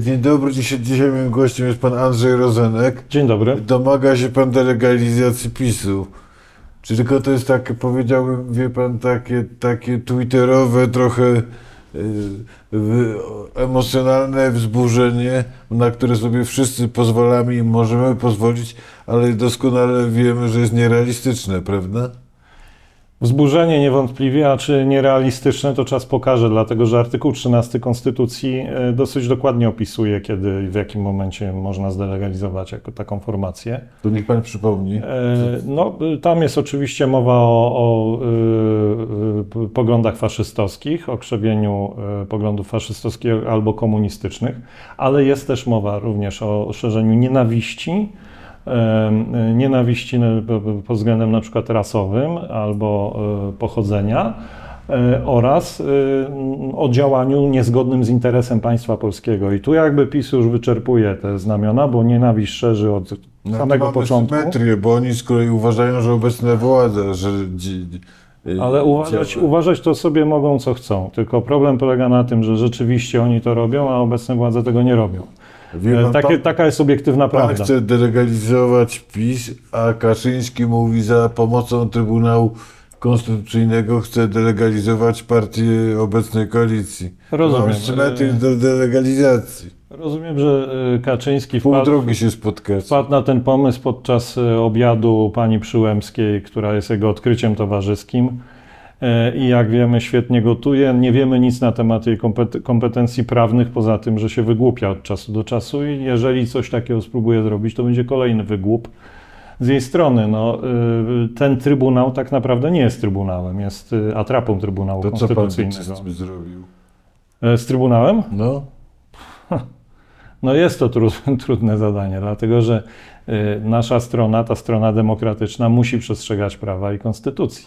Dzień dobry, dzisiaj, dzisiaj moim gościem jest pan Andrzej Rozenek. Dzień dobry. Domaga się pan delegalizacji PiSu. Czy tylko to jest takie, powiedziałbym, wie pan, takie, takie twitterowe, trochę y, emocjonalne wzburzenie, na które sobie wszyscy pozwalamy i możemy pozwolić, ale doskonale wiemy, że jest nierealistyczne, prawda? Wzburzenie niewątpliwie, a czy nierealistyczne, to czas pokaże, dlatego że artykuł 13 Konstytucji e, dosyć dokładnie opisuje, kiedy i w jakim momencie można zdelegalizować jako taką formację. To niech pan przypomni. E, No, tam jest oczywiście mowa o, o y, poglądach faszystowskich, o krzewieniu poglądów faszystowskich albo komunistycznych, ale jest też mowa również o szerzeniu nienawiści, nienawiści pod względem na przykład rasowym albo y, pochodzenia y, oraz y, o działaniu niezgodnym z interesem państwa polskiego. I tu jakby PiS już wyczerpuje te znamiona, bo nienawiść szerzy od No, samego początku. symetrię, bo oni z kolei uważają, że obecna władza, że... y, Ale uważać, uważać to sobie mogą co chcą. Tylko problem polega na tym, że rzeczywiście oni to robią, a obecne władze tego nie robią. Wie E, pan, Takie, pan, taka jest obiektywna pan prawda. chce delegalizować PiS, a Kaczyński mówi za pomocą Trybunału Konstytucyjnego chce delegalizować partię obecnej koalicji. Rozumiem. Mamy do delegalizacji. Rozumiem, że e, Kaczyński Pół wpadł, drogi się wpadł na ten pomysł podczas e, obiadu pani Przyłębskiej, która jest jego odkryciem towarzyskim. E, I jak wiemy, świetnie gotuje. Nie wiemy nic na temat jej kompet- kompetencji prawnych, poza tym, że się wygłupia od czasu do czasu. I jeżeli coś takiego spróbuje zrobić, to będzie kolejny wygłup z jej strony. No, y, ten trybunał tak naprawdę nie jest trybunałem, jest y, atrapą Trybunału To co pan Konstytucyjnego. z tym zrobił? E, Z trybunałem? No, No jest to tru, trudne zadanie, dlatego że nasza strona, ta strona demokratyczna, musi przestrzegać prawa i konstytucji.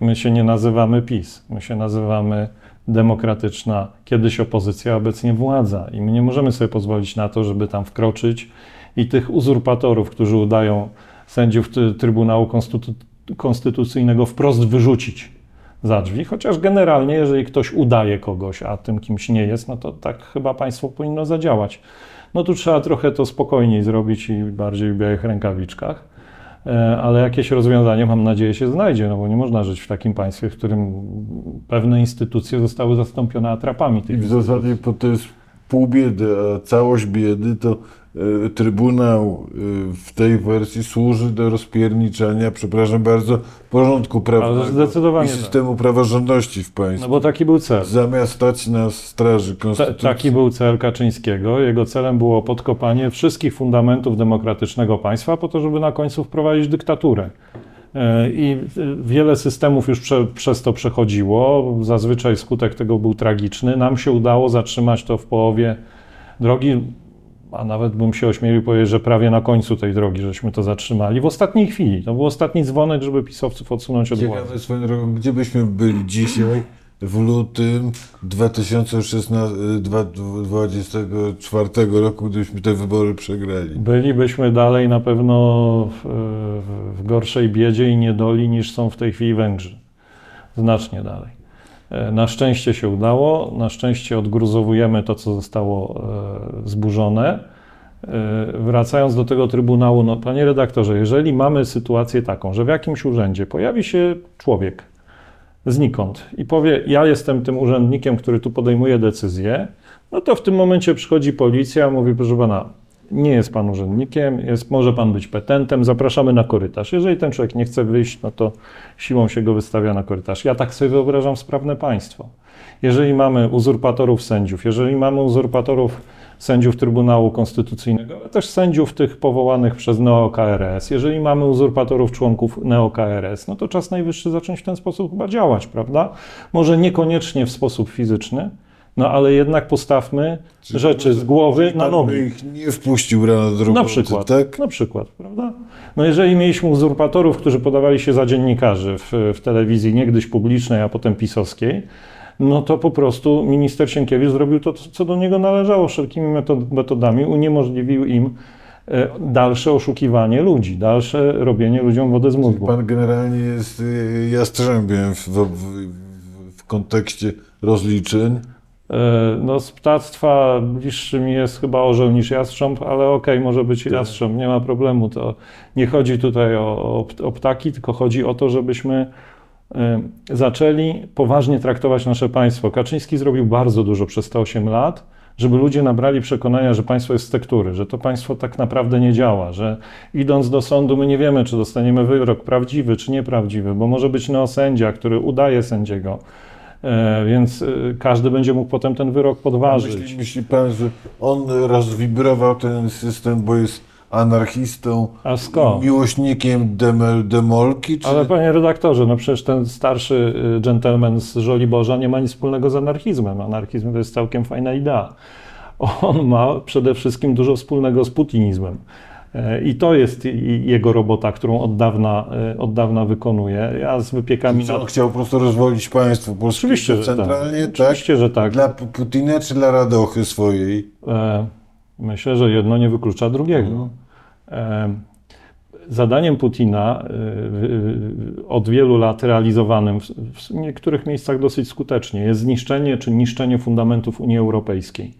My się nie nazywamy PiS, my się nazywamy demokratyczna, kiedyś opozycja, obecnie władza. I my nie możemy sobie pozwolić na to, żeby tam wkroczyć i tych uzurpatorów, którzy udają sędziów Trybunału Konstytu- Konstytucyjnego wprost wyrzucić za drzwi, chociaż generalnie, jeżeli ktoś udaje kogoś, a tym kimś nie jest, no to tak chyba państwo powinno zadziałać. No tu trzeba trochę to spokojniej zrobić i bardziej w białych rękawiczkach, ale jakieś rozwiązanie, mam nadzieję, się znajdzie, no bo nie można żyć w takim państwie, w którym pewne instytucje zostały zastąpione atrapami. i Tych w zasadzie to jest pół biedy, a całość biedy to e, Trybunał e, w tej wersji służy do rozpierniczania, przepraszam bardzo, porządku prawnego i tak. systemu praworządności w No państwie. bo taki był cel. Zamiast stać na straży Ta, konstytucji. taki był cel Kaczyńskiego. Jego celem było podkopanie wszystkich fundamentów demokratycznego państwa po to, żeby na końcu wprowadzić dyktaturę. E, I e, wiele systemów już prze, przez to przechodziło. Zazwyczaj skutek tego był tragiczny. Nam się udało zatrzymać to w połowie drogi, a nawet bym się ośmielił powiedzieć, że prawie na końcu tej drogi żeśmy to zatrzymali. W ostatniej chwili. To był ostatni dzwonek, żeby pisowców odsunąć od władzy. Ciekawe swoją drogą, gdzie byśmy byli dzisiaj w lutym 2016, 2024 roku, gdybyśmy te wybory przegrali. Bylibyśmy dalej na pewno w, w gorszej biedzie i niedoli niż są w tej chwili Węgrzy. Znacznie dalej. E, Na szczęście się udało, na szczęście odgruzowujemy to, co zostało e, zburzone. E, Wracając do tego Trybunału, no, panie redaktorze, jeżeli mamy sytuację taką, że w jakimś urzędzie pojawi się człowiek znikąd i powie, ja jestem tym urzędnikiem, który tu podejmuje decyzje, no to w tym momencie przychodzi policja, mówi, proszę pana, nie jest pan urzędnikiem, jest, może pan być petentem, zapraszamy na korytarz. Jeżeli ten człowiek nie chce wyjść, no to siłą się go wystawia na korytarz. Ja tak sobie wyobrażam sprawne państwo. Jeżeli mamy uzurpatorów sędziów, jeżeli mamy uzurpatorów sędziów Trybunału Konstytucyjnego, ale też sędziów tych powołanych przez NeoKRS, jeżeli mamy uzurpatorów członków NeoKRS, no to czas najwyższy zacząć w ten sposób chyba działać, prawda? Może niekoniecznie w sposób fizyczny, no ale jednak postawmy Czyli rzeczy z głowy na nogi. by ich nie wpuścił rano do roboty, Na przykład, tak? na przykład, prawda? No jeżeli mieliśmy uzurpatorów, którzy podawali się za dziennikarzy w, w telewizji niegdyś publicznej, a potem pisowskiej, no to po prostu minister Sienkiewicz zrobił to, co do niego należało, wszelkimi metod, metodami uniemożliwił im e, dalsze oszukiwanie ludzi, dalsze robienie ludziom wody z mózgu. Pan generalnie jest y, jastrzębiem w, w, w, kontekście rozliczeń E, No z ptactwa bliższy mi jest chyba orzeł niż jastrząb, ale okej, może być Tak. jastrząb, nie ma problemu. To nie chodzi tutaj o, o, ptaki, tylko chodzi o to, żebyśmy e, zaczęli poważnie traktować nasze państwo. Kaczyński zrobił bardzo dużo przez te 8 lat, żeby ludzie nabrali przekonania, że państwo jest z tektury, że to państwo tak naprawdę nie działa, że idąc do sądu my nie wiemy, czy dostaniemy wyrok prawdziwy, czy nieprawdziwy, bo może być neosędzia, który udaje sędziego, e, więc e, każdy będzie mógł potem ten wyrok podważyć. Myśli, myśli pan, że on rozwibrował ten system, bo jest anarchistą, A skąd? miłośnikiem demel, demolki? Czy... Ale panie redaktorze, no przecież ten starszy y, dżentelmen z Żoliborza nie ma nic wspólnego z anarchizmem. Anarchizm to jest całkiem fajna idea. On ma przede wszystkim dużo wspólnego z putinizmem. E, I to jest jego robota, którą od dawna, e, od dawna wykonuje. Ja z wypiekami Co, na... on chciał po prostu rozwolić państwo polskie Oczywiście, że centralnie, tak. tak? Oczywiście, że tak. Dla Putina czy dla radochy swojej? E, Myślę, że jedno nie wyklucza drugiego. E, Zadaniem Putina, od wielu lat realizowanym w- niektórych miejscach dosyć skutecznie, jest zniszczenie czy niszczenie fundamentów Unii Europejskiej.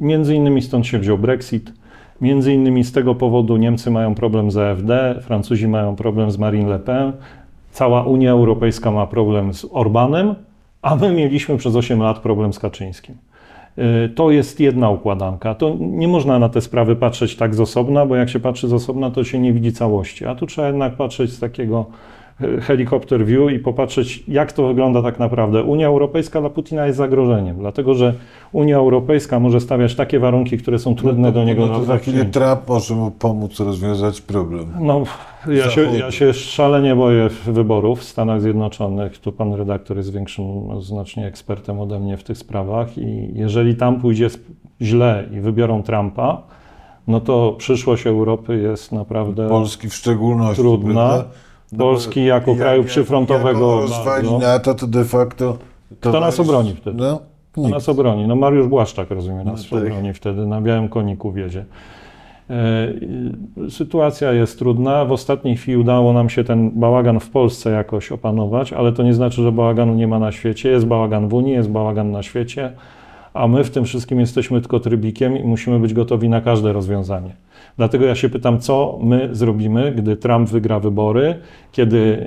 Między innymi stąd się wziął Brexit. Między innymi z tego powodu Niemcy mają problem z AfD, Francuzi mają problem z Marine Le Pen, cała Unia Europejska ma problem z Orbanem, a my mieliśmy przez 8 lat problem z Kaczyńskim. Y, To jest jedna układanka. To nie można na te sprawy patrzeć tak z osobna, bo jak się patrzy z osobna, to się nie widzi całości. A tu trzeba jednak patrzeć z takiego helikopter view i popatrzeć, jak to wygląda tak naprawdę. Unia Europejska dla Putina jest zagrożeniem, dlatego że Unia Europejska może stawiać takie warunki, które są trudne do niego no to za chwilę. Trump może mu pomóc rozwiązać problem. No, ja się, ja się szalenie boję wyborów w Stanach Zjednoczonych. Tu pan redaktor jest większym no, znacznie ekspertem ode mnie w tych sprawach i jeżeli tam pójdzie źle i wybiorą Trumpa, no to przyszłość Europy jest naprawdę... Polski w szczególności. Trudna. prawda? No Polski jako kraju przyfrontowego Jak on rozwali bardzo. NATO, to de facto... Kto nas obroni wtedy? No, Kto nas obroni? No Mariusz Błaszczak, rozumiem, nas No tak. obroni wtedy, na białym koniku wiedzie. E, Sytuacja jest trudna. W ostatniej chwili udało nam się ten bałagan w Polsce jakoś opanować, ale to nie znaczy, że bałaganu nie ma na świecie. Jest bałagan w Unii, jest bałagan na świecie, a my w tym wszystkim jesteśmy tylko trybikiem i musimy być gotowi na każde rozwiązanie. Dlatego ja się pytam, co my zrobimy, gdy Trump wygra wybory, kiedy y,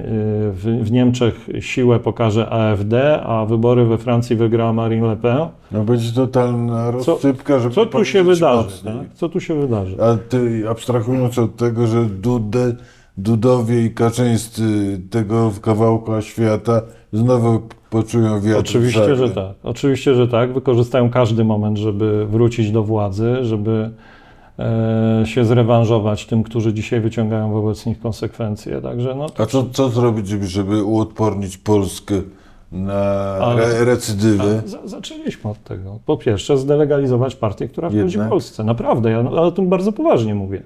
w, w Niemczech siłę pokaże AfD, a wybory we Francji wygra Marine Le Pen. No będzie totalna rozsypka, żeby Co tu się wydarzy? mocniej. Tak? Co tu się wydarzy? A ty, abstrahując od tego, że Dudę, Dudowie i Kaczyńscy tego kawałka świata znowu poczują wiatr Oczywiście, że tak. Oczywiście, że tak. Wykorzystają każdy moment, żeby wrócić do władzy, żeby się zrewanżować tym, którzy dzisiaj wyciągają wobec nich konsekwencje. Także no, A co, co zrobić, żeby, uodpornić Polskę na re, za, zaczęliśmy od tego. Po pierwsze, zdelegalizować partię, która wchodzi w Polsce. Naprawdę, ja o tym bardzo poważnie mówię.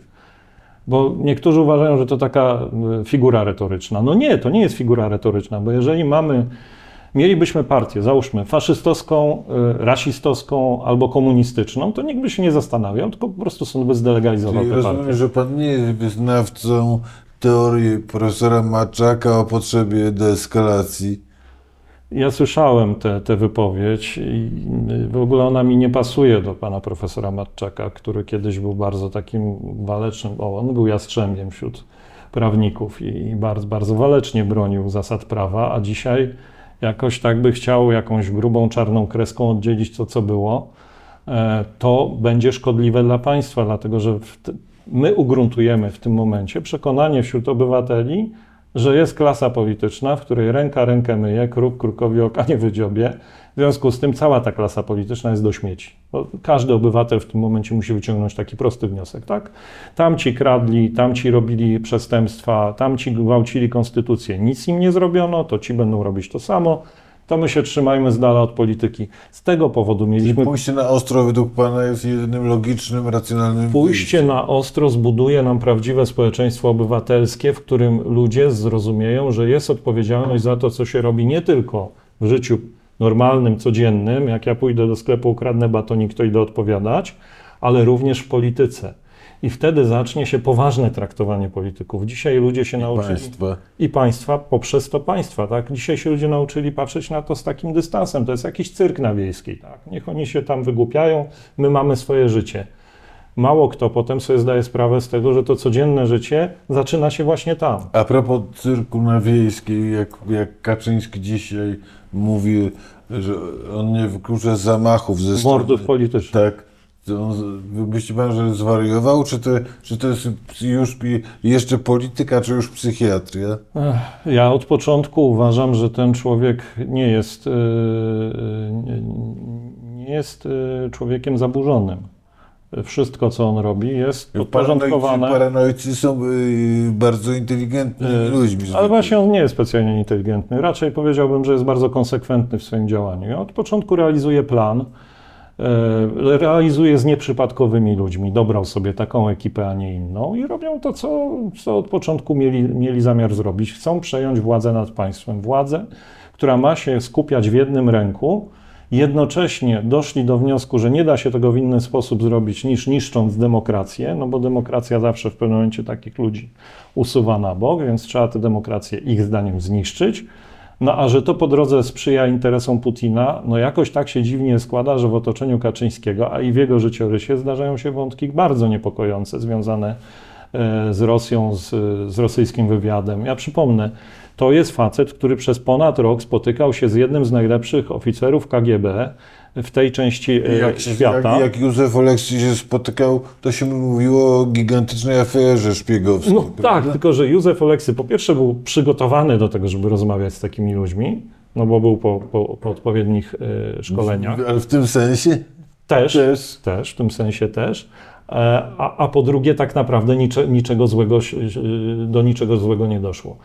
Bo niektórzy uważają, że to taka y, figura retoryczna. No nie, to nie jest figura retoryczna, bo jeżeli mamy, mielibyśmy partię, załóżmy faszystowską, y, rasistowską albo komunistyczną, to nikt by się nie zastanawiał, tylko po prostu sąd by zdelegalizował Czyli tę partię. rozumiem, że pan nie jest wyznawcą teorii profesora Maczaka o potrzebie deeskalacji. Ja słyszałem tę wypowiedź i w ogóle ona mi nie pasuje do pana profesora Matczaka, który kiedyś był bardzo takim walecznym, o, on był jastrzębiem wśród prawników i, i bardzo, bardzo walecznie bronił zasad prawa, a dzisiaj jakoś tak by chciał jakąś grubą czarną kreską oddzielić to, co było, e, to będzie szkodliwe dla państwa, dlatego że my ugruntujemy w tym momencie przekonanie wśród obywateli, że jest klasa polityczna, w której ręka rękę myje, kruk krukowi oka nie wydziobie. W związku z tym cała ta klasa polityczna jest do śmieci. Bo każdy obywatel w tym momencie musi wyciągnąć taki prosty wniosek, tak? Tamci kradli, tamci robili przestępstwa, tamci gwałcili konstytucję, nic im nie zrobiono, to ci będą robić to samo. To my się trzymajmy z dala od polityki. Z tego powodu mieliśmy Pójście na ostro według pana jest jedynym logicznym, racjonalnym Pójście na ostro zbuduje nam prawdziwe społeczeństwo obywatelskie, w którym ludzie zrozumieją, że jest odpowiedzialność za to, co się robi nie tylko w życiu normalnym, codziennym, jak ja pójdę do sklepu, ukradnę batonik, to idę odpowiadać, ale również w polityce. I wtedy zacznie się poważne traktowanie polityków. Dzisiaj ludzie się nauczyli Państwa. i państwa poprzez to państwa, tak? Dzisiaj się ludzie nauczyli patrzeć na to z takim dystansem. To jest jakiś cyrk na wiejskiej, tak? Niech oni się tam wygłupiają, my mamy swoje życie. Mało kto potem sobie zdaje sprawę z tego, że to codzienne życie zaczyna się właśnie tam. A propos cyrku na wiejskiej, jak, jak Kaczyński dzisiaj mówi, że on nie wyklucza zamachów ze strony... Mordów politycznych. Tak. Myśli pan, że zwariował, czy to, czy to jest już jeszcze polityka, czy już psychiatria? Ja od początku uważam, że ten człowiek nie jest, yy, nie, nie jest yy, człowiekiem zaburzonym. Wszystko, co on robi, jest podporządkowane. paranoicy są bardzo inteligentnymi ludźmi. Ale właśnie on nie jest specjalnie inteligentny. Raczej powiedziałbym, że jest bardzo konsekwentny w swoim działaniu. Ja od początku realizuje plan, e, realizuje z nieprzypadkowymi ludźmi. Dobrał sobie taką ekipę, a nie inną i robią to, co, co od początku mieli, mieli zamiar zrobić. Chcą przejąć władzę nad państwem. Władzę, która ma się skupiać w jednym ręku. Jednocześnie doszli do wniosku, że nie da się tego w inny sposób zrobić niż niszcząc demokrację, no bo demokracja zawsze w pewnym momencie takich ludzi usuwa na bok, więc trzeba tę demokrację ich zdaniem zniszczyć. No a że to po drodze sprzyja interesom Putina, no jakoś tak się dziwnie składa, że w otoczeniu Kaczyńskiego, a i w jego życiorysie zdarzają się wątki bardzo niepokojące związane e, z Rosją, z, z rosyjskim wywiadem. Ja przypomnę, to jest facet, który przez ponad rok spotykał się z jednym z najlepszych oficerów KGB w tej części e, Jak, świata. jak, jak Józef Oleksy się spotykał, to się mówiło o gigantycznej aferze szpiegowskiej. No prawda? tak, tylko że Józef Oleksy po pierwsze był przygotowany do tego, żeby rozmawiać z takimi ludźmi, no bo był po, po, po odpowiednich e, szkoleniach. Ale w tym sensie Też, też. też, w tym sensie też. E, A, a po drugie, tak naprawdę nicze, niczego złego, do niczego złego nie doszło.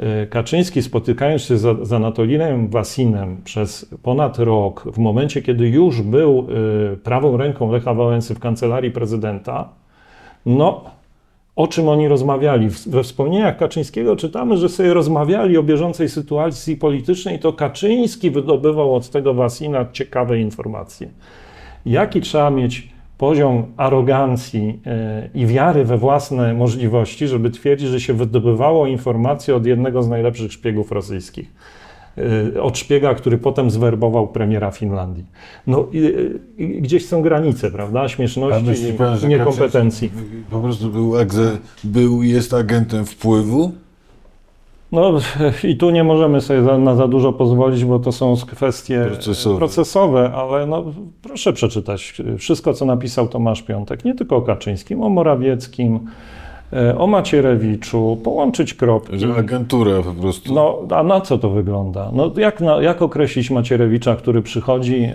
E, Kaczyński, spotykając się z, Anatolinem Wasinem przez ponad rok, w momencie, kiedy już był e, prawą ręką Lecha Wałęsy w kancelarii prezydenta, no, o czym oni rozmawiali? We wspomnieniach Kaczyńskiego czytamy, że sobie rozmawiali o bieżącej sytuacji politycznej, to Kaczyński wydobywał od tego Wasina ciekawe informacje. Jaki trzeba mieć poziom arogancji e, i wiary we własne możliwości, żeby twierdzić, że się wydobywało informacje od jednego z najlepszych szpiegów rosyjskich? E, Od szpiega, który potem zwerbował premiera Finlandii. No i, i gdzieś są granice, prawda? Śmieszności myśli pan, i niekompetencji. Kaczyński po prostu był, egze, był jest agentem wpływu? No i tu nie możemy sobie za, na za dużo pozwolić, bo to są kwestie Procesowe. procesowe, ale no, proszę przeczytać wszystko, co napisał Tomasz Piątek, nie tylko o Kaczyńskim, o Morawieckim, e, o Macierewiczu, połączyć kropki. Że agentura po prostu. No, a na co to wygląda? No, jak, na, jak określić Macierewicza, który przychodzi e,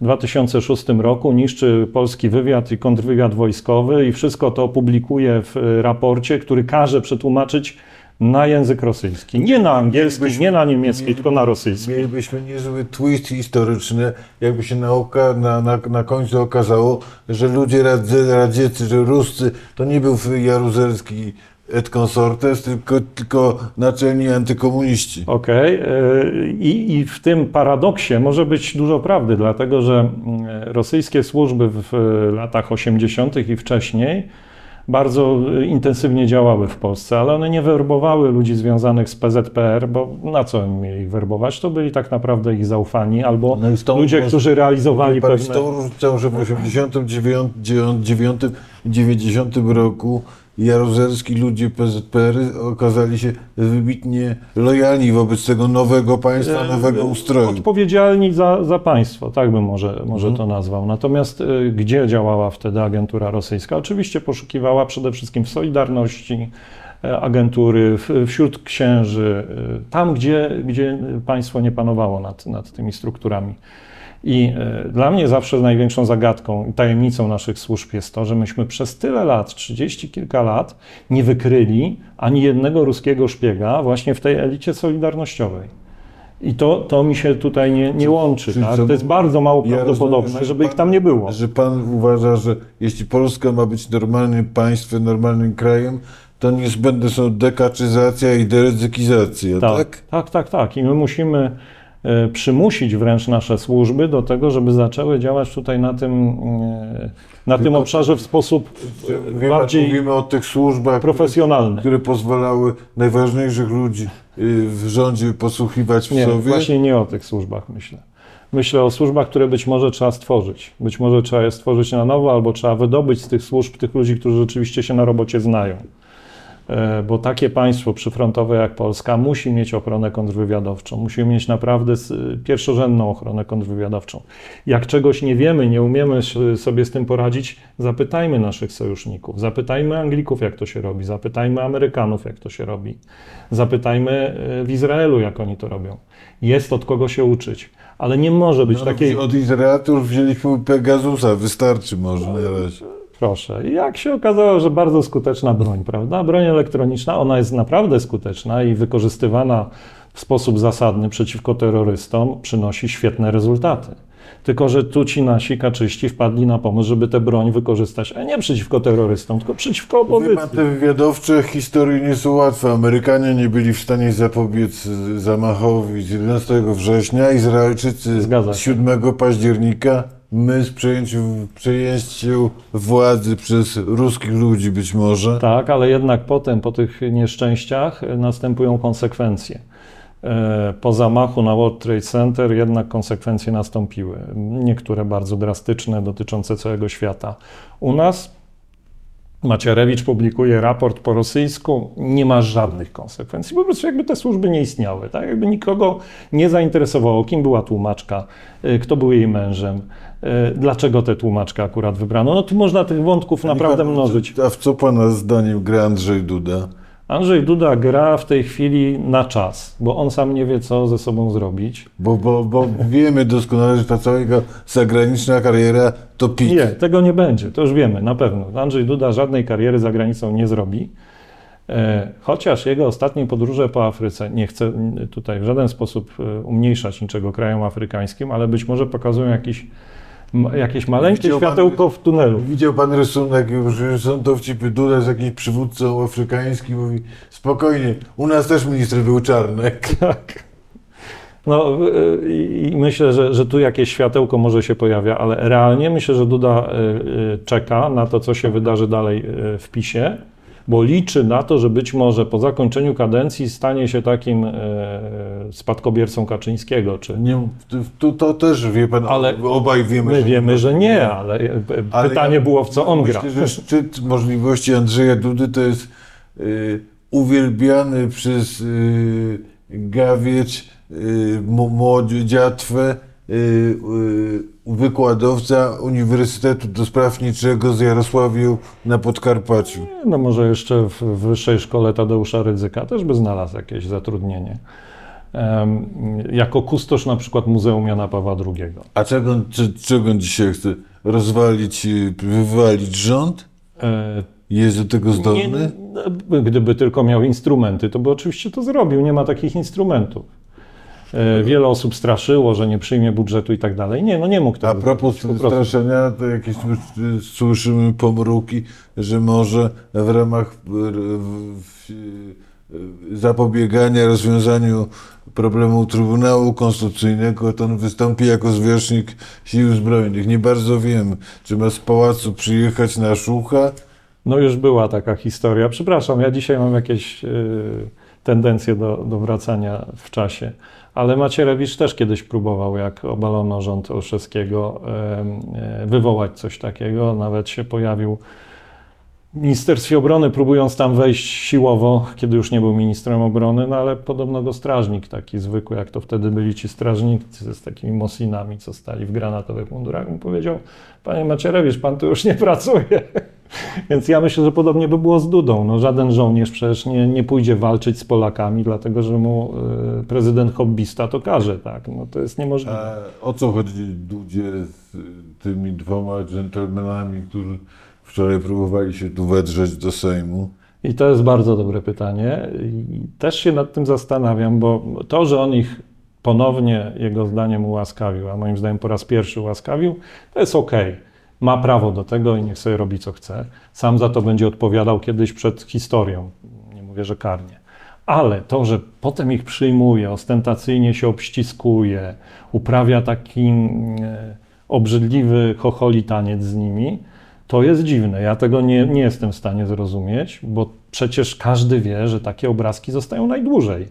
w 2006 roku, niszczy polski wywiad i kontrwywiad wojskowy i wszystko to publikuje w e, raporcie, który każe przetłumaczyć na język rosyjski. Nie na angielski, Mielibyśmy- nie na niemiecki, tylko na rosyjski. Mielibyśmy niezły twist historyczny, jakby się na, oka, na, na, na końcu okazało, że ludzie radzieccy, że Ruscy, to nie był Jaruzelski et consortes, tylko, tylko naczelni antykomuniści. Okej. e, I, I w tym paradoksie może być dużo prawdy, dlatego że mm, rosyjskie służby w w latach 80. i wcześniej bardzo e, intensywnie działały w Polsce, ale one nie werbowały ludzi związanych z PZPR, bo na co oni mieli werbować? To byli tak naprawdę ich zaufani albo No tą- ludzie, którzy realizowali Pan z pewne... tą różnicą, że w 89 i 90 roku jaruzelski ludzie PZPR okazali się wybitnie lojalni wobec tego nowego państwa, E, nowego ustroju. Odpowiedzialni za, za państwo, tak bym może, może to nazwał. Natomiast y, gdzie działała wtedy agentura rosyjska? Oczywiście poszukiwała przede wszystkim w Solidarności e, agentury, wśród księży, y, tam gdzie, gdzie państwo nie panowało nad, nad tymi strukturami. I e, dla mnie zawsze największą zagadką i tajemnicą naszych służb jest to, że myśmy przez tyle lat, 30 kilka lat, nie wykryli ani jednego ruskiego szpiega właśnie w tej elicie solidarnościowej. I to, to mi się tutaj nie, nie łączy. czyli Tak? To jest bardzo mało Ja prawdopodobne, rozumiem, że żeby ich pan- tam nie było. Że pan uważa, że jeśli Polska ma być normalnym państwem, normalnym krajem, to niezbędne są dekaczyzacja i derezykizacja, tak? Tak, tak, tak, tak. I my musimy przymusić wręcz nasze służby do tego, żeby zaczęły działać tutaj na tym, e, na tym obszarze w sposób Wie pan, bardziej mówimy o tych służbach, profesjonalny. które pozwalały najważniejszych ludzi y, w rządzie posłuchiwać w Nie, sobie. właśnie nie o tych służbach myślę. Myślę o służbach, które być może trzeba stworzyć. Być może trzeba je stworzyć na nowo, albo trzeba wydobyć z tych służb tych ludzi, którzy rzeczywiście się na robocie znają. E, Bo takie państwo przyfrontowe jak Polska musi mieć ochronę kontrwywiadowczą, musi mieć naprawdę pierwszorzędną ochronę kontrwywiadowczą. Jak czegoś nie wiemy, nie umiemy sobie z tym poradzić, zapytajmy naszych sojuszników, zapytajmy Anglików, jak to się robi, zapytajmy Amerykanów, jak to się robi, zapytajmy e, w Izraelu, jak oni to robią. Jest od kogo się uczyć, ale nie może być No, takiej. Od Izraelów wzięliśmy Pegasusa, wystarczy może na razie. Proszę. I jak się okazało, że bardzo skuteczna broń, prawda? Broń elektroniczna, ona jest naprawdę skuteczna i wykorzystywana w sposób zasadny przeciwko terrorystom przynosi świetne rezultaty. Tylko, że tu ci nasi kaczyści wpadli na pomysł, żeby tę broń wykorzystać, a nie przeciwko terrorystom, tylko przeciwko opozycji. te wywiadowcze historie nie są łatwe. Amerykanie nie byli w stanie zapobiec zamachowi z 11 września, Izraelczycy Zgadza z się. 7 października, my z przejęciu, przejęciu władzy przez ruskich ludzi być może. Tak, ale jednak potem, po tych nieszczęściach, następują konsekwencje. E, Po zamachu na World Trade Center jednak konsekwencje nastąpiły. Niektóre bardzo drastyczne, dotyczące całego świata. U nas Macierewicz publikuje raport po rosyjsku, nie ma żadnych konsekwencji. Po prostu jakby te służby nie istniały, tak? Jakby nikogo nie zainteresowało, kim była tłumaczka, y, kto był jej mężem, y, dlaczego tę tłumaczkę akurat wybrano. No tu można tych wątków naprawdę mnożyć. A w co pana zdaniem gra Andrzej Duda? Andrzej Duda gra w tej chwili na czas, bo on sam nie wie, co ze sobą zrobić. Bo, bo, bo wiemy doskonale, że ta cała jego zagraniczna kariera to pik. Nie, tego nie będzie, to już wiemy, na pewno. Andrzej Duda żadnej kariery za granicą nie zrobi. E, Chociaż jego ostatnie podróże po Afryce, nie chcę tutaj w żaden sposób e, umniejszać niczego krajom afrykańskim, ale być może pokazują jakiś, jakieś maleńkie Widział pan- światełko w tunelu. Widział pan rysunek, że są dowcipy Duda jest jakimś przywódcą afrykańskim, mówi spokojnie, u nas też minister był Czarnek. Tak. No y, i i myślę, że, że tu jakieś światełko może się pojawia, ale realnie myślę, że Duda y, y, czeka na to, co się wydarzy dalej y, w PiSie, bo liczy na to, że być może po zakończeniu kadencji stanie się takim y, spadkobiercą Kaczyńskiego. Czy Nie, to, to też wie pan, Ale obaj wiemy, my że wiemy, że nie, ale y, Ale pytanie ja było, w co on gra. Myślę, że szczyt możliwości Andrzeja Dudy to jest y, uwielbiany przez y, Gawiecz, y, y, y, wykładowca Uniwersytetu do Spraw Niczego z Jarosławiu na Podkarpaciu. No może jeszcze w Wyższej Szkole Tadeusza Rydzyka też by znalazł jakieś zatrudnienie. Jako kustosz na przykład Muzeum Jana Pawła II. A czego, czy, czego on dzisiaj chce? Rozwalić, y, wywalić rząd? E, Jest do tego zdolny? Nie, gdyby tylko miał instrumenty, to by oczywiście to zrobił. Nie ma takich instrumentów. E, Wiele osób straszyło, że nie przyjmie budżetu i tak dalej. Nie, no nie mógł tego A propos zrobić, po prostu. straszenia, to jakieś słysz- słyszymy pomruki, że może w ramach zapobiegania rozwiązaniu problemu Trybunału Konstytucyjnego, to on wystąpi jako zwierzchnik Sił Zbrojnych. Nie bardzo wiem, czy ma z pałacu przyjechać na Szucha. No już była taka historia. Przepraszam, ja dzisiaj mam jakieś e, tendencje do, do wracania w czasie. Ale Macierewicz też kiedyś próbował, jak obalono rząd Olszewskiego, e, wywołać coś takiego. Nawet się pojawił w Ministerstwie Obrony, próbując tam wejść siłowo, kiedy już nie był ministrem obrony, no ale podobno go strażnik taki zwykły, jak to wtedy byli ci strażnicy z takimi mosinami, co stali w granatowych mundurach, mu powiedział, panie Macierewicz, pan tu już nie pracuje. Więc ja myślę, że podobnie by było z Dudą. No, żaden żołnierz przecież nie, nie pójdzie walczyć z Polakami, dlatego że mu y, prezydent hobbysta to każe. Tak? No, to jest niemożliwe. A o co chodzi Dudzie z tymi dwoma dżentelmenami, którzy wczoraj próbowali się tu wedrzeć do Sejmu? I to jest bardzo dobre pytanie. I też się nad tym zastanawiam, bo to, że on ich ponownie, jego zdaniem, ułaskawił, a moim zdaniem po raz pierwszy ułaskawił, to jest okej. Ma prawo do tego i niech sobie robi co chce. Sam za to będzie odpowiadał kiedyś przed historią. Nie mówię, że karnie. Ale to, że potem ich przyjmuje, ostentacyjnie się obściskuje, uprawia taki e, obrzydliwy chocholi taniec z nimi, to jest dziwne. Ja tego nie, nie jestem w stanie zrozumieć, bo przecież każdy wie, że takie obrazki zostają najdłużej.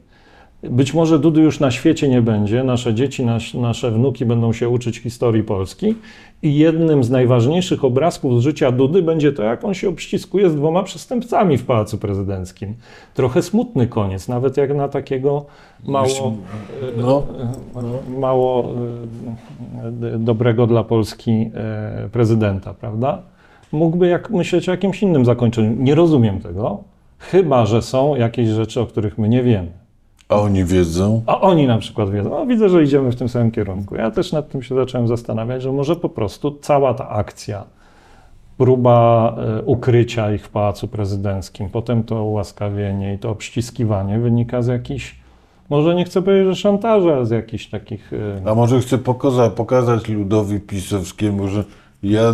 Być może Dudy już na świecie nie będzie, nasze dzieci, nas, nasze wnuki będą się uczyć historii Polski i jednym z najważniejszych obrazków z życia Dudy będzie to, jak on się obściskuje z dwoma przestępcami w Pałacu Prezydenckim. Trochę smutny koniec, nawet jak na takiego mało, No, e, mało e, dobrego dla Polski e, prezydenta, prawda? Mógłby jak myśleć o jakimś innym zakończeniu. Nie rozumiem tego, chyba że są jakieś rzeczy, o których my nie wiemy. A oni wiedzą. A oni na przykład wiedzą, o widzę, że idziemy w tym samym kierunku. Ja też nad tym się zacząłem zastanawiać, że może po prostu cała ta akcja, próba e, ukrycia ich w Pałacu Prezydenckim, potem to ułaskawienie i to obściskiwanie wynika z jakichś, może nie chcę powiedzieć, że szantażu, ale z jakichś takich e, A może chcę pokaza, pokazać ludowi pisowskiemu, że ja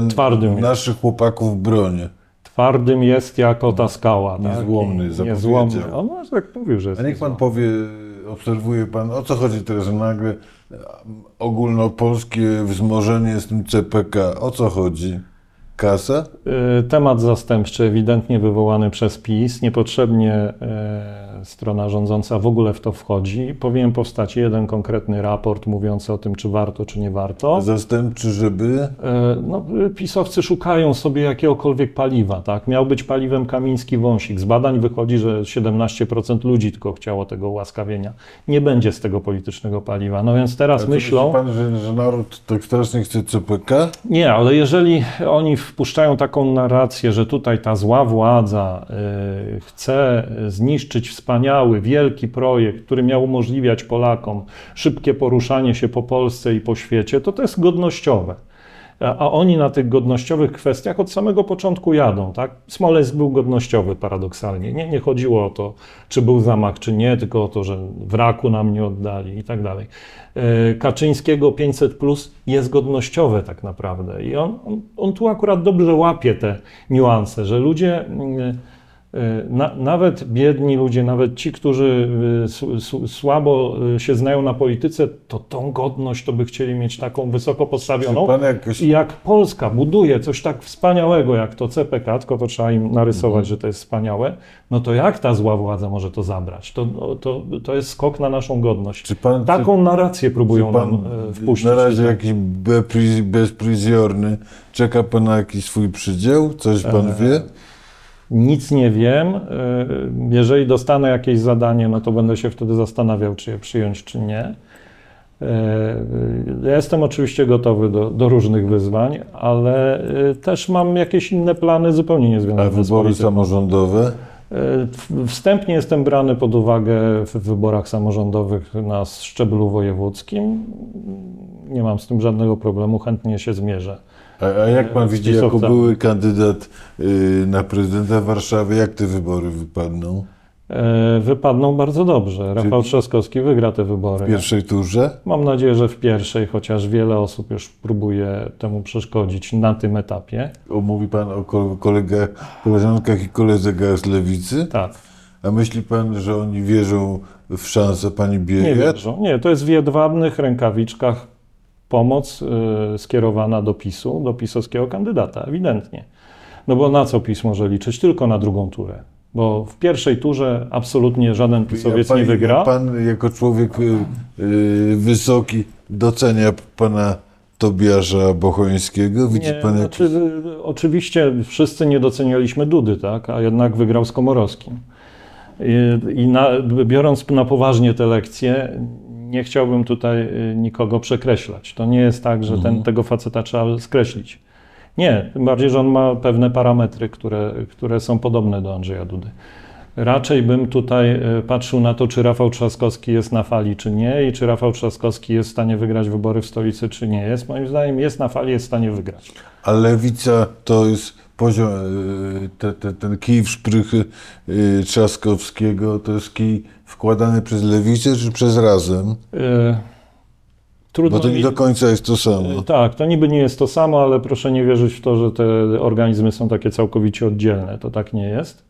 naszych chłopaków bronię. Twardym jest jako ta skała. tak? Niezłomny, zapowiedział. Niezłomny. On może tak mówił, że jest A niech pan niezłomny. powie, obserwuje pan, o co chodzi teraz, że nagle ogólnopolskie wzmożenie z tym CPK, o co chodzi? Kasa? Y, Temat zastępczy, ewidentnie wywołany przez PiS. Niepotrzebnie e, strona rządząca w ogóle w to wchodzi. Powinien powstać jeden konkretny raport mówiący o tym, czy warto, czy nie warto. Zastępczy, żeby... E, No, y, pisowcy szukają sobie jakiegokolwiek paliwa. Tak? Miał być paliwem kamiński wąsik. Z badań wychodzi, że 17% ludzi tylko chciało tego ułaskawienia. Nie będzie z tego politycznego paliwa. No więc teraz myślą. myśli pan, że, że naród tak strasznie chce CPK? Nie, ale jeżeli oni wpuszczają taką narrację, że tutaj ta zła władza y, chce zniszczyć wspaniały, wielki projekt, który miał umożliwiać Polakom szybkie poruszanie się po Polsce i po świecie, to to jest godnościowe. A oni na tych godnościowych kwestiach od samego początku jadą. Tak? Smoleńsk był godnościowy paradoksalnie. Nie, nie chodziło o to, czy był zamach, czy nie, tylko o to, że wraku nam nie oddali i tak dalej. E, Kaczyńskiego 500 plus jest godnościowe tak naprawdę. I on, on, on tu akurat dobrze łapie te niuanse, że ludzie. E, Na, nawet biedni ludzie, nawet ci, którzy y, słabo y, się znają na polityce, to tą godność to by chcieli mieć taką wysoko postawioną. jakoś... I jak Polska buduje coś tak wspaniałego jak to CPK, tylko to trzeba im narysować, że to jest wspaniałe, no to jak ta zła władza może to zabrać? To, no, to, to jest skok na naszą godność. Czy pan... Taką narrację czy, próbują czy pan nam e, wpuścić. na razie jakiś bepri- bezpryzjorny, czeka pan na jakiś swój przydział? Coś pan E, wie? Nic nie wiem. E, Jeżeli dostanę jakieś zadanie, no to będę się wtedy zastanawiał, czy je przyjąć, czy nie. E, Ja jestem oczywiście gotowy do, do różnych wyzwań, ale e, też mam jakieś inne plany zupełnie A niezwiązane z wybory polityką. samorządowe? Wstępnie jestem brany pod uwagę w wyborach samorządowych na szczeblu wojewódzkim. Nie mam z tym żadnego problemu, chętnie się zmierzę. A, a jak pan widzi, jako były kandydat y, na prezydenta Warszawy, jak te wybory wypadną? E, Wypadną bardzo dobrze. Rafał Trzaskowski wygra te wybory. W pierwszej turze? Mam nadzieję, że w pierwszej, chociaż wiele osób już próbuje temu przeszkodzić na tym etapie. O, mówi pan o ko- kolegach, koleżankach i koleżach z lewicy? Tak, A myśli pan, że oni wierzą w szansę pani nie Biejat? wierzą. Nie, to jest w jedwabnych rękawiczkach pomoc y, skierowana do PiSu, do pisowskiego kandydata, ewidentnie. No bo na co PiS może liczyć? Tylko na drugą turę. Bo w pierwszej turze absolutnie żaden pisowiec pan, nie wygra. Pan jako człowiek y, y, wysoki docenia pana Tobiasza Bochońskiego? Widzi Nie, pan znaczy, y, oczywiście wszyscy nie docenialiśmy Dudy, tak? a jednak wygrał z Komorowskim. I, i na, biorąc na poważnie te lekcje, nie chciałbym tutaj y, nikogo przekreślać. To nie jest tak, że ten, tego faceta trzeba skreślić. Nie, tym bardziej, że on ma pewne parametry, które, które są podobne do Andrzeja Dudy. Raczej bym tutaj y, patrzył na to, czy Rafał Trzaskowski jest na fali, czy nie, i czy Rafał Trzaskowski jest w stanie wygrać wybory w stolicy, czy nie jest. Moim zdaniem jest na fali, jest w stanie wygrać. A lewica to jest poziom, y, te, te, ten kij w szprychy y, Trzaskowskiego, to jest kij wkładany przez lewicę czy przez razem? Y, Trudno Bo to nie mi- do końca jest to samo. Y, Tak, to niby nie jest to samo, ale proszę nie wierzyć w to, że te organizmy są takie całkowicie oddzielne. To tak nie jest.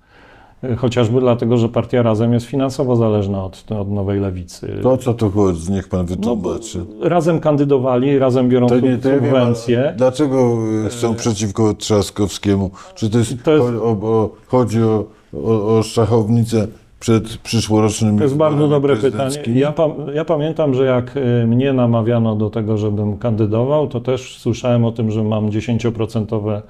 Chociażby dlatego, że partia Razem jest finansowo zależna od, od Nowej Lewicy. To co tu chodzi? Niech pan No, wytłumaczy. razem kandydowali, razem biorą To nie, to ja wiem, subwencje. Dlaczego y, są przeciwko Trzaskowskiemu? Czy to jest, To jest- o, o, chodzi o, o, o szachownicę przed przyszłorocznymi To jest bardzo dobre pytanie. Ja, ja pamiętam, że jak y, mnie namawiano do tego, żebym kandydował, to też słyszałem o tym, że mam 10%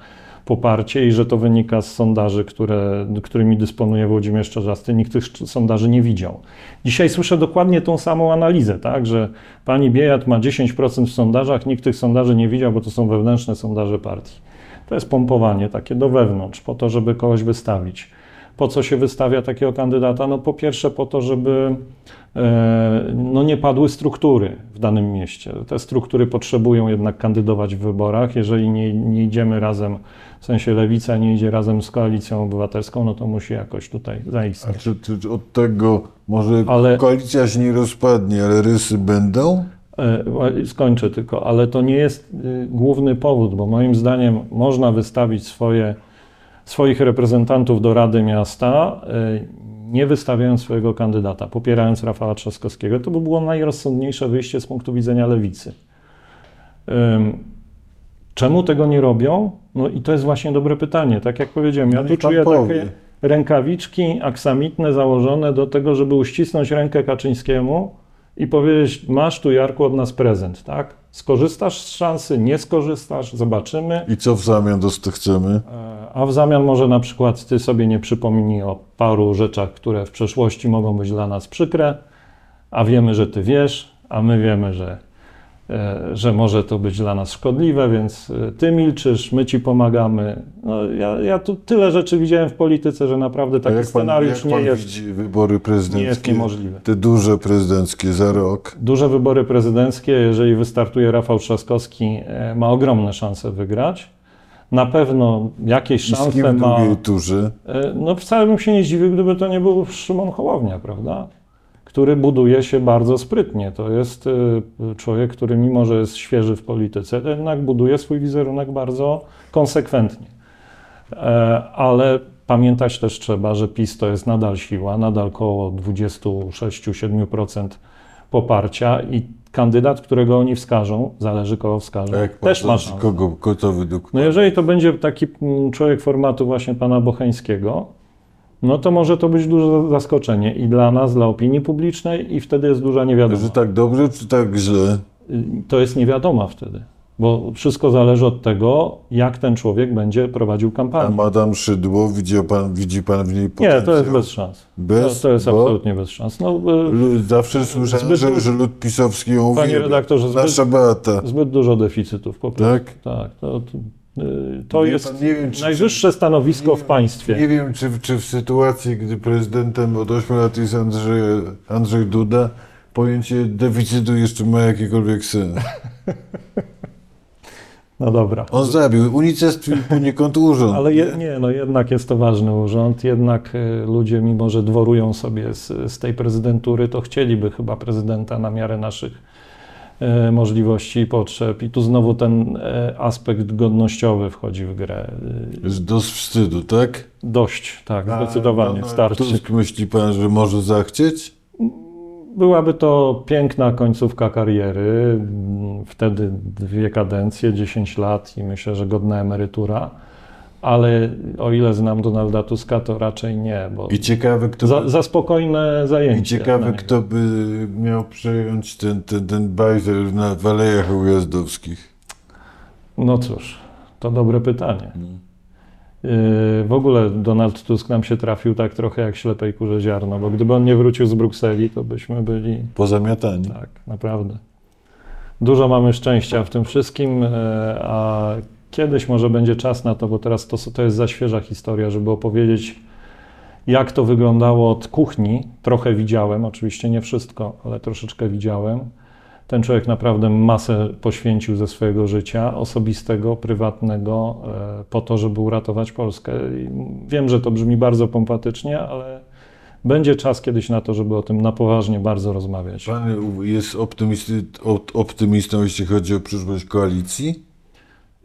poparcie i że to wynika z sondaży, które, którymi dysponuje Włodzimierz Czarzasty. Nikt tych sondaży nie widział. Dzisiaj słyszę dokładnie tą samą analizę, tak, że pani Biejat ma 10% w sondażach, nikt tych sondaży nie widział, bo to są wewnętrzne sondaże partii. To jest pompowanie takie do wewnątrz, po to, żeby kogoś wystawić. Po co się wystawia takiego kandydata? No po pierwsze po to, żeby e, no nie padły struktury w danym mieście. Te struktury potrzebują jednak kandydować w wyborach. Jeżeli nie, nie idziemy razem, w sensie lewica nie idzie razem z koalicją obywatelską, no to musi jakoś tutaj A zaistnieć. czy, czy od tego może Ale- koalicja się nie rozpadnie, ale rysy będą? E, Skończę tylko, ale to nie jest y, główny powód, bo moim zdaniem można wystawić swoje, swoich reprezentantów do Rady Miasta, y, nie wystawiając swojego kandydata, popierając Rafała Trzaskowskiego. To by było najrozsądniejsze wyjście z punktu widzenia lewicy. Czemu tego nie robią? No i to jest właśnie dobre pytanie. Tak jak powiedziałem, ja tu czuję takie rękawiczki aksamitne założone do tego, żeby uścisnąć rękę Kaczyńskiemu i powiedzieć, masz tu Jarku od nas prezent, tak? Skorzystasz z szansy, nie skorzystasz, zobaczymy. I co w zamian chcemy? E, A w zamian może na przykład ty sobie nie przypomnij o paru rzeczach, które w przeszłości mogą być dla nas przykre, a wiemy, że ty wiesz, a my wiemy, że, że może to być dla nas szkodliwe, więc e, ty milczysz, my ci pomagamy. No, ja, ja tu tyle rzeczy widziałem w polityce, że naprawdę taki jak pan, scenariusz jak nie, pan jest, widzi wybory nie jest prezydenckie? niemożliwy. Te duże prezydenckie za rok. Duże wybory prezydenckie, jeżeli wystartuje Rafał Trzaskowski, e, ma ogromne szanse wygrać. Na pewno jakieś I z kim szanse w ma. turze? E, No wcale bym się nie zdziwił, gdyby to nie był Szymon Hołownia, prawda? Który buduje się bardzo sprytnie. To jest e, człowiek, który mimo, że jest świeży w polityce, to jednak buduje swój wizerunek bardzo konsekwentnie. E, Ale pamiętać też trzeba, że PiS to jest nadal siła, nadal około 26-7% poparcia i kandydat, którego oni wskażą, zależy kogo wskażą, jak też ma szansę. kogo, kogo to według No jeżeli to będzie taki mm, człowiek formatu właśnie pana Bocheńskiego, no to może to być duże zaskoczenie i dla nas, dla opinii publicznej i wtedy jest duża niewiadoma. Że tak dobrze, czy tak źle? To jest niewiadoma wtedy, bo wszystko zależy od tego, jak ten człowiek będzie prowadził A kampanię. Madame Szydło, widzi pan, widzi pan w niej Nie, potencjał? to jest bez szans. Bez? To, to jest Bo absolutnie bez szans. No, y, Zawsze słyszałem, Zbyt że, że lud pisowski ją Panie redaktorze, zbyt- Nasza Beata. zbyt dużo deficytów po prostu. Tak? Tak, to, to, to Wie jest pan, wiem, czy- najwyższe stanowisko w państwie. Nie wiem, czy, czy w sytuacji, gdy prezydentem od 8 lat jest Andrzej, Andrzej Duda, pojęcie deficytu jeszcze ma jakikolwiek sens. No dobra. On zabił, unicestwił poniekąd urząd. Ale je, nie, no jednak jest to ważny urząd. Jednak e, ludzie, mimo że dworują sobie z, z tej prezydentury, to chcieliby chyba prezydenta na miarę naszych możliwości i potrzeb. I tu znowu ten e, aspekt godnościowy wchodzi w grę. E, Jest dość wstydu, tak? Dość, tak, A zdecydowanie, Donald starczy. Tusk myśli pan, że może zachcieć? Byłaby to piękna końcówka kariery, mm, wtedy dwie kadencje, 10 lat i myślę, że godna emerytura. Ale o ile znam Donalda Tuska, to raczej nie, bo I ciekawe, kto za, by, za spokojne i zajęcie. dla ciekawe, niego. kto by miał przejąć ten, ten, ten bajzer na Walejach Ujazdowskich. No cóż, to dobre pytanie. No. Yy, W ogóle Donald Tusk nam się trafił tak trochę jak ślepej kurze ziarno, bo gdyby on nie wrócił z Brukseli, to byśmy byli Pozamiatani. Tak, naprawdę. Dużo mamy szczęścia w tym wszystkim, e, a kiedyś może będzie czas na to, bo teraz to, to jest za świeża historia, żeby opowiedzieć, jak to wyglądało od kuchni. Trochę widziałem, oczywiście nie wszystko, ale troszeczkę widziałem. Ten człowiek naprawdę masę poświęcił ze swojego życia osobistego, prywatnego, e, po to, żeby uratować Polskę. I wiem, że to brzmi bardzo pompatycznie, ale będzie czas kiedyś na to, żeby o tym na poważnie bardzo rozmawiać. Pan jest optymisty, op- optymistą, jeśli chodzi o przyszłość koalicji?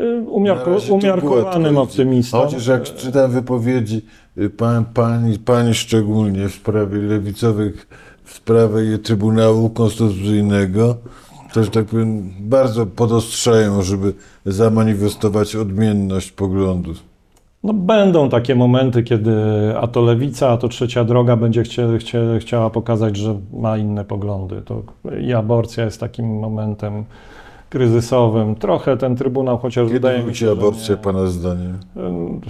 Y, to umiarkowanym optymistą. Chociaż jak czytam wypowiedzi y, pań, pani, pani szczególnie w sprawie lewicowych, w sprawie Trybunału Konstytucyjnego, to, że tak powiem, bardzo podostrzają, żeby zamanifestować odmienność poglądów. No, będą takie momenty, kiedy a to lewica, a to trzecia droga będzie chcie, chcie, chciała pokazać, że ma inne poglądy. To I aborcja jest takim momentem kryzysowym. Trochę ten trybunał, chociaż Kiedy wydaje mi się, aborcja, nie, pana zdaniem? Ym,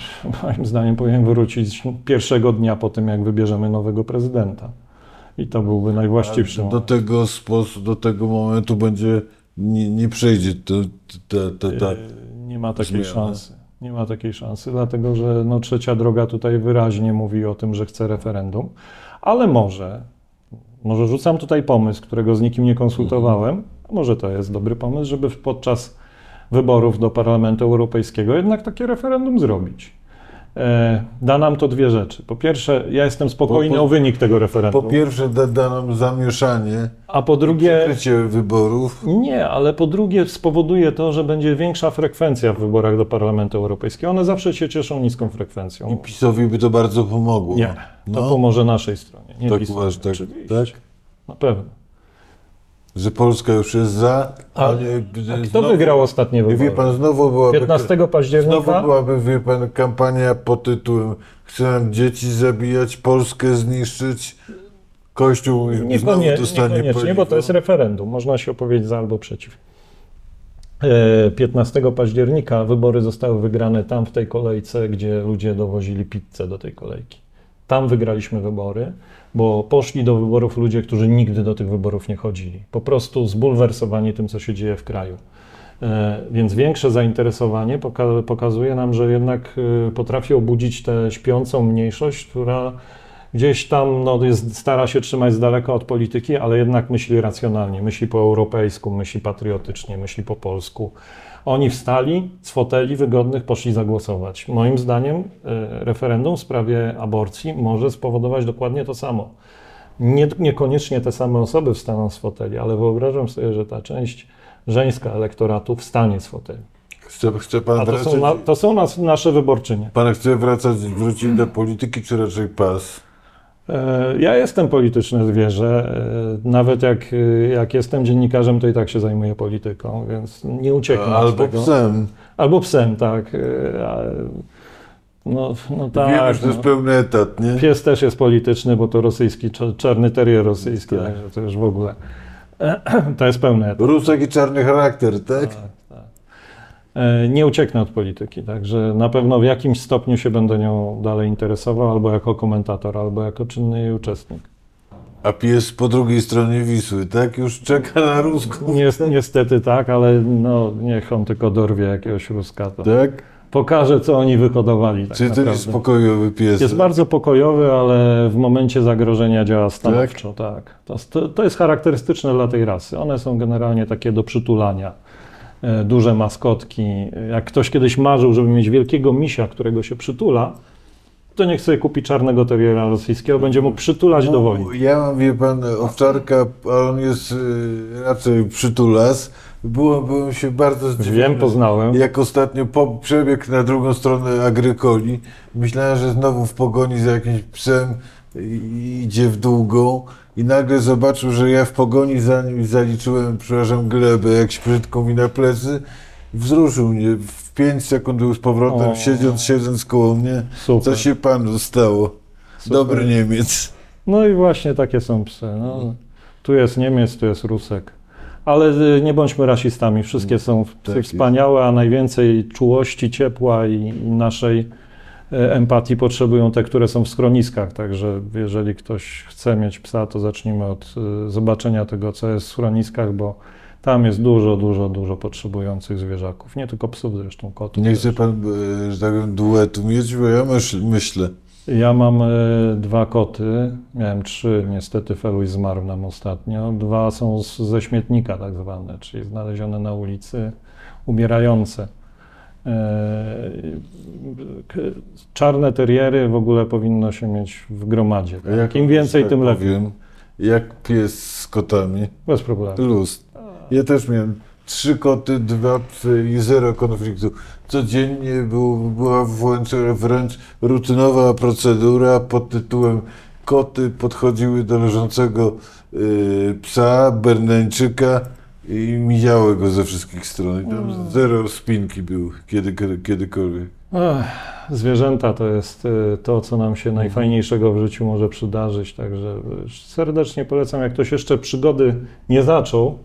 Moim zdaniem powinien wrócić pierwszego dnia po tym, jak wybierzemy nowego prezydenta. I to byłby najwłaściwszy Do moment. tego, sposób, do tego momentu będzie, nie, nie przejdzie ta, ta, ta, Yy, Nie ma takiej zmiana. szansy. Nie ma takiej szansy, dlatego że no, trzecia droga tutaj wyraźnie mówi o tym, że chce referendum, ale może, może rzucam tutaj pomysł, którego z nikim nie konsultowałem, może to jest dobry pomysł, żeby podczas wyborów do Parlamentu Europejskiego jednak takie referendum zrobić. E, Da nam to dwie rzeczy. Po pierwsze, ja jestem spokojny Po- po- o wynik tego Po referendum, pierwsze da, da nam zamieszanie, a po drugie, przykrycie wyborów. nie, ale po drugie spowoduje to, że będzie większa frekwencja w wyborach do Parlamentu Europejskiego. One zawsze się cieszą niską I frekwencją. PiSowi by to bardzo pomogło. Nie, to No, pomoże naszej stronie. Nie tak PiSowi, uważasz, tak, oczywiście. tak? Na pewno. Że Polska już jest za. A- nie- A kto znowu- wygrał ostatnie Wie wybory? pan, znowu byłaby, 15 znowu października? byłaby, wie pan, kampania pod tytułem Chce nam dzieci zabijać, Polskę zniszczyć, Kościół znowu Niekonie, dostanie niekoniecznie, bo to jest referendum. Można się opowiedzieć za albo przeciw. E, 15 października wybory zostały wygrane tam w tej kolejce, gdzie ludzie dowozili pizzę do tej kolejki. Tam wygraliśmy wybory, bo poszli do wyborów ludzie, którzy nigdy do tych wyborów nie chodzili. Po prostu zbulwersowani tym, co się dzieje w kraju. E, Więc większe zainteresowanie poka- pokazuje nam, że jednak e, potrafi obudzić tę śpiącą mniejszość, która gdzieś tam no, jest, stara się trzymać z daleka od polityki, ale jednak myśli racjonalnie, myśli po europejsku, myśli patriotycznie, myśli po polsku. Oni wstali z foteli wygodnych, poszli zagłosować. Moim zdaniem e, referendum w sprawie aborcji może spowodować dokładnie to samo. Nie, niekoniecznie te same osoby wstaną z foteli, ale wyobrażam sobie, że ta część żeńska elektoratu wstanie z foteli. Chce, chce pan A to wracać, są, na, to są nas, nasze wyborczynie. pan chce wracać, wrócić do polityki, czy raczej pas? E, Ja jestem polityczne zwierzę. e, Nawet jak, e, jak jestem dziennikarzem, to i tak się zajmuję polityką, więc nie ucieknę od Albo tego. psem. Albo psem, tak. No, no tak. Wiemy, że to jest no. pełny etat, nie? Pies też jest polityczny, bo to rosyjski, czarny terrier rosyjski, Tak. także to już w ogóle. To jest pełne. Rusek i czarny charakter, tak? E, Nie ucieknę od polityki, także na pewno w jakimś stopniu się będę nią dalej interesował, albo jako komentator, albo jako czynny jej uczestnik. A pies po drugiej stronie Wisły, tak? Już czeka na Rusków, Nies- Niestety tak, ale no, niech on tylko dorwie jakiegoś Ruska, to tak? pokaże, co oni wyhodowali. Tak Czy to jest spokojowy pies? Jest bardzo pokojowy, ale w momencie zagrożenia działa stanowczo. Tak? To, to, to jest charakterystyczne dla tej rasy. One są generalnie takie do przytulania. E, Duże maskotki. Jak ktoś kiedyś marzył, żeby mieć wielkiego misia, którego się przytula, to niech sobie kupi czarnego teriera rosyjskiego, będzie mógł przytulać do woli. No, Ja mam, wie pan, owczarka, ale on jest y, raczej przytulas. Byłem, byłem się bardzo zdziwiony. Wiem, poznałem. Jak ostatnio po, przebiegł na drugą stronę Agrykoli, myślałem, że znowu w pogoni za jakimś psem i- idzie w długą i nagle zobaczył, że ja w pogoni za nim zaliczyłem, przepraszam, glebę, jak brzydką mi na plecy. Wzruszył mnie. W 5 sekund był z powrotem, O. siedząc, siedząc koło mnie. Super. Co się panu stało? Super. Dobry Niemiec. No i właśnie takie są psy. No, tu jest Niemiec, tu jest Rusek. Ale y, nie bądźmy rasistami. Wszystkie są psy Tak wspaniałe, a najwięcej czułości, ciepła i, i naszej empatii potrzebują te, które są w schroniskach. Także jeżeli ktoś chce mieć psa, to zacznijmy od y, zobaczenia tego, co jest w schroniskach, bo tam jest dużo, dużo, dużo potrzebujących zwierzaków. Nie tylko psów zresztą, kotów. Nie chce pan, e, że tak powiem, duetu mieć, bo ja myśl, myślę. Ja mam e, dwa koty, miałem trzy, niestety Feluś zmarł nam ostatnio. Dwa są z, ze śmietnika tak zwane, czyli znalezione na ulicy, umierające. E, czarne teriery w ogóle powinno się mieć w gromadzie. A jak Im więcej, tak tym lepiej. powiem, Jak pies z kotami. Bez problemu. Luz. Ja też miałem trzy koty, dwa psy i zero konfliktu. Codziennie był, była wręcz, wręcz rutynowa procedura pod tytułem koty podchodziły do leżącego y, psa, berneńczyka i mijały go ze wszystkich stron. I tam zero spinki był kiedy, kiedykolwiek. Ech, zwierzęta to jest y, to, co nam się najfajniejszego w życiu może przydarzyć, także y, serdecznie polecam. Jak ktoś jeszcze przygody nie zaczął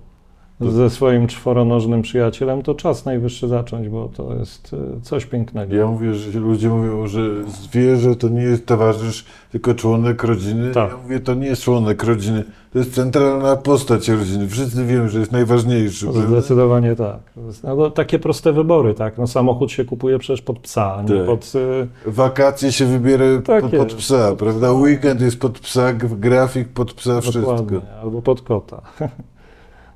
ze swoim czworonożnym przyjacielem, to czas najwyższy zacząć, bo to jest y, coś pięknego. Ja mówię, że ludzie mówią, że zwierzę to nie jest towarzysz, tylko członek rodziny. Tak. Ja mówię, to nie jest członek rodziny, to jest centralna postać rodziny. Wszyscy wiemy, że jest najważniejszy. prawda? Zdecydowanie tak. No, takie proste wybory, tak. No, samochód się kupuje przecież pod psa, a nie Tak. pod. y, Wakacje się wybiera Tak pod, pod psa, prawda? Weekend jest pod psa, grafik pod psa, wszystko. Dokładnie, albo pod kota.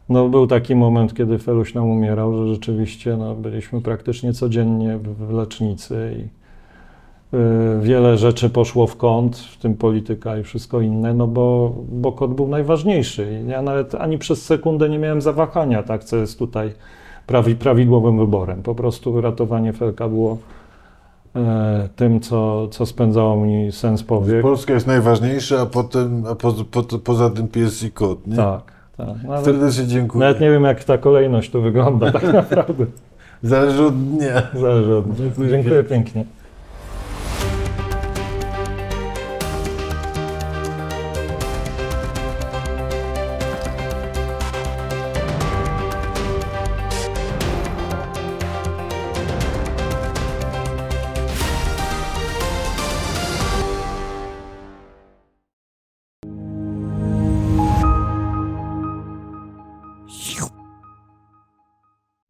No, był taki moment, kiedy Feluś nam umierał, że rzeczywiście no, byliśmy praktycznie codziennie w, lecznicy i y, wiele rzeczy poszło w kąt, w tym polityka i wszystko inne, no bo, bo kot był najważniejszy. Ja nawet ani przez sekundę nie miałem zawahania, tak, co jest tutaj prawi, prawidłowym wyborem. Po prostu ratowanie Felka było e, tym, co, co spędzało mi sens powiek. Polska jest najważniejsza, a potem, a po, po, poza tym pies i kot, nie? Tak, tak. Nawet, Serdecznie dziękuję. Nawet nie wiem, jak ta kolejność tu wygląda, tak naprawdę. Zależy od dnia. Zależy od. Dziękuję. Dziękuję pięknie.